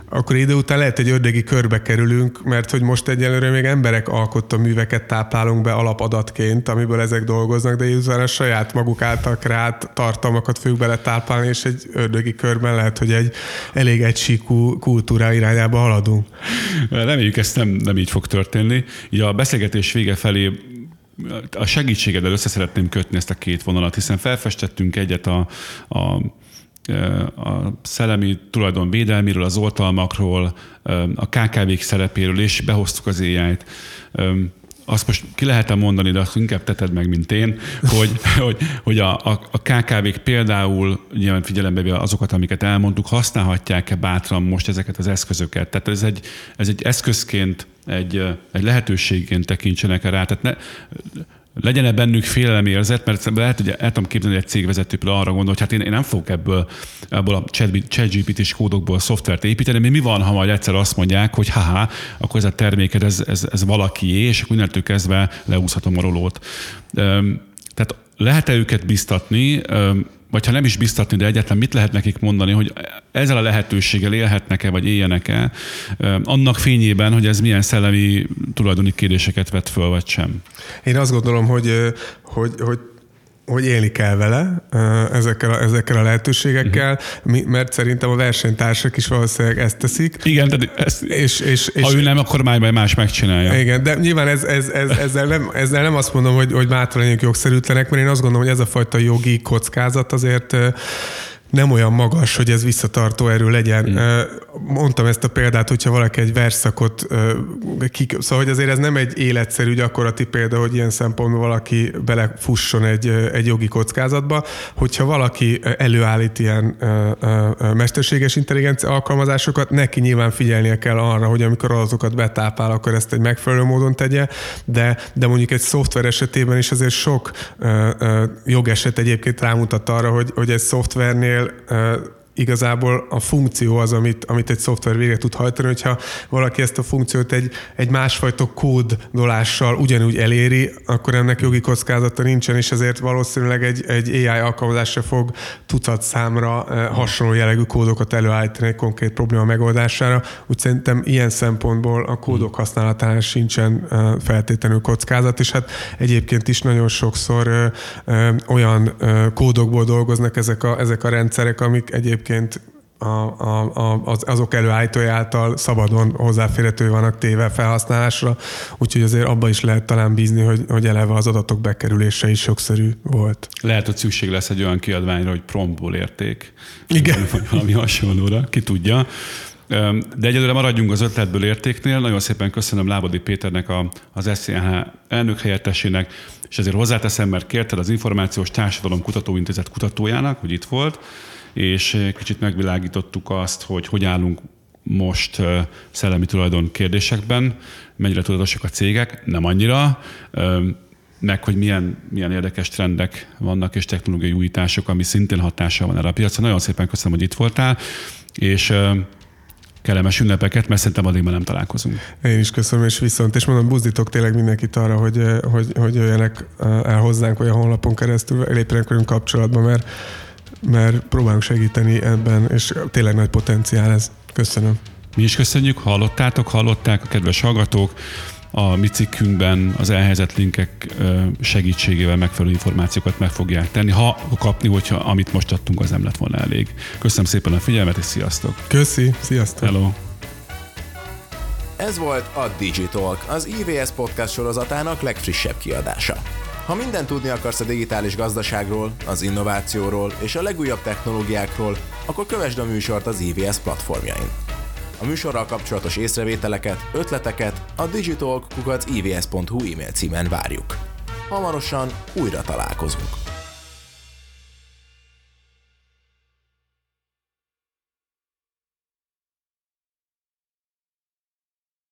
akkor idő után lehet egy ördögi körbe kerülünk, mert hogy most egyelőre még emberek alkotta műveket táplálunk be alapadatként, amiből ezek dolgoznak, de utána a saját maguk által kreált tartalmakat fogjuk bele táplálni, és egy ördögi körben lehet, hogy egy elég egysíkú kultúrá irányába haladunk. Reméljük, ezt nem, nem így fog történni. Ugye a beszélgetés vége vége felé a segítségeddel össze szeretném kötni ezt a két vonalat, hiszen felfestettünk egyet a, a a szellemi tulajdon védelméről, az oltalmakról, a KKV-k szerepéről, és behoztuk az AI-t azt most ki lehet mondani, de azt inkább teted meg, mint én, hogy, (laughs) hogy, hogy a, a, a KKV-k például, nyilván figyelembe véve azokat, amiket elmondtuk, használhatják-e bátran most ezeket az eszközöket? Tehát ez egy, ez egy eszközként, egy, egy lehetőségként tekintsenek rá. Tehát ne, legyen-e bennük félelemérzet, mert lehet, hogy el tudom képzelni, hogy egy cégvezető például arra gondol, hogy hát én, én nem fogok ebből, ebből a ChatGPT-s kódokból szoftvert építeni, mert mi van, ha majd egyszer azt mondják, hogy haha, akkor ez a terméked, ez, ez, ez valakié, és akkor mindentől kezdve leúszhatom a rolót. Tehát lehet-e őket biztatni, vagy ha nem is biztatni, de egyáltalán mit lehet nekik mondani, hogy ezzel a lehetőséggel élhetnek-e, vagy éljenek-e, annak fényében, hogy ez milyen szellemi tulajdoni kérdéseket vet föl, vagy sem? Én azt gondolom, hogy, hogy, hogy hogy élni kell vele ezekkel a, ezekkel a lehetőségekkel, uh-huh. mert szerintem a versenytársak is valószínűleg ezt teszik. Igen, tehát ezt, és, és, és, ha ő nem, akkor már más megcsinálja. Igen, de nyilván ez, ez, ez, ezzel, nem, ezzel nem azt mondom, hogy, hogy mátra legyünk jogszerűtlenek, mert én azt gondolom, hogy ez a fajta jogi kockázat azért nem olyan magas, hogy ez visszatartó erő legyen. Mm. Mondtam ezt a példát, hogyha valaki egy verszakot, kik, szóval hogy azért ez nem egy életszerű gyakorlati példa, hogy ilyen szempontból valaki belefusson egy, egy jogi kockázatba. Hogyha valaki előállít ilyen mesterséges intelligencia alkalmazásokat, neki nyilván figyelnie kell arra, hogy amikor azokat betápál, akkor ezt egy megfelelő módon tegye, de, de mondjuk egy szoftver esetében is azért sok jogeset egyébként rámutat arra, hogy, hogy egy szoftvernél weil äh, eh, igazából a funkció az, amit, amit egy szoftver végre tud hajtani, hogyha valaki ezt a funkciót egy, egy másfajta kódolással ugyanúgy eléri, akkor ennek jogi kockázata nincsen, és ezért valószínűleg egy, egy AI alkalmazásra fog tucat számra eh, hasonló jellegű kódokat előállítani egy konkrét probléma megoldására. Úgy szerintem ilyen szempontból a kódok használatánál sincsen eh, feltétlenül kockázat, és hát egyébként is nagyon sokszor eh, olyan kódokból dolgoznak ezek a, ezek a rendszerek, amik egyébként egyébként a, a, a, az, azok előállítói által szabadon hozzáférhető vannak téve felhasználásra, úgyhogy azért abba is lehet talán bízni, hogy, hogy eleve az adatok bekerülése is sokszerű volt. Lehet, hogy szükség lesz egy olyan kiadványra, hogy promptból érték. Igen. Vagy valami hasonlóra, ki tudja. De egyelőre maradjunk az ötletből értéknél. Nagyon szépen köszönöm Lábodi Péternek, a, az SZNH elnök helyettesének, és ezért hozzáteszem, mert kérted az Információs Társadalom Kutatóintézet kutatójának, hogy itt volt, és eh, kicsit megvilágítottuk azt, hogy hogy állunk most eh, szellemi tulajdon kérdésekben, mennyire tudatosak a cégek, nem annyira, meg hogy milyen, milyen érdekes trendek vannak és technológiai újítások, ami szintén hatással van erre a piacra. Nagyon szépen köszönöm, hogy itt voltál, és kellemes ünnepeket, mert szerintem addig már nem találkozunk. Én is köszönöm, és viszont, és mondom, buzdítok tényleg mindenkit arra, hogy, hogy, hogy jöjjenek el hozzánk olyan honlapon keresztül, lépjenek velünk kapcsolatba, mert mert próbálunk segíteni ebben, és tényleg nagy potenciál ez. Köszönöm. Mi is köszönjük, hallottátok, hallották a kedves hallgatók. A mi cikkünkben az elhelyezett linkek segítségével megfelelő információkat meg fogják tenni, ha kapni, hogyha amit most adtunk, az nem lett volna elég. Köszönöm szépen a figyelmet, és sziasztok! Köszi, sziasztok! Hello! Ez volt a Digitalk, az IVS podcast sorozatának legfrissebb kiadása. Ha mindent tudni akarsz a digitális gazdaságról, az innovációról és a legújabb technológiákról, akkor kövesd a műsort az IVS platformjain. A műsorral kapcsolatos észrevételeket, ötleteket a digitalk.ivs.hu e-mail címen várjuk. Hamarosan újra találkozunk.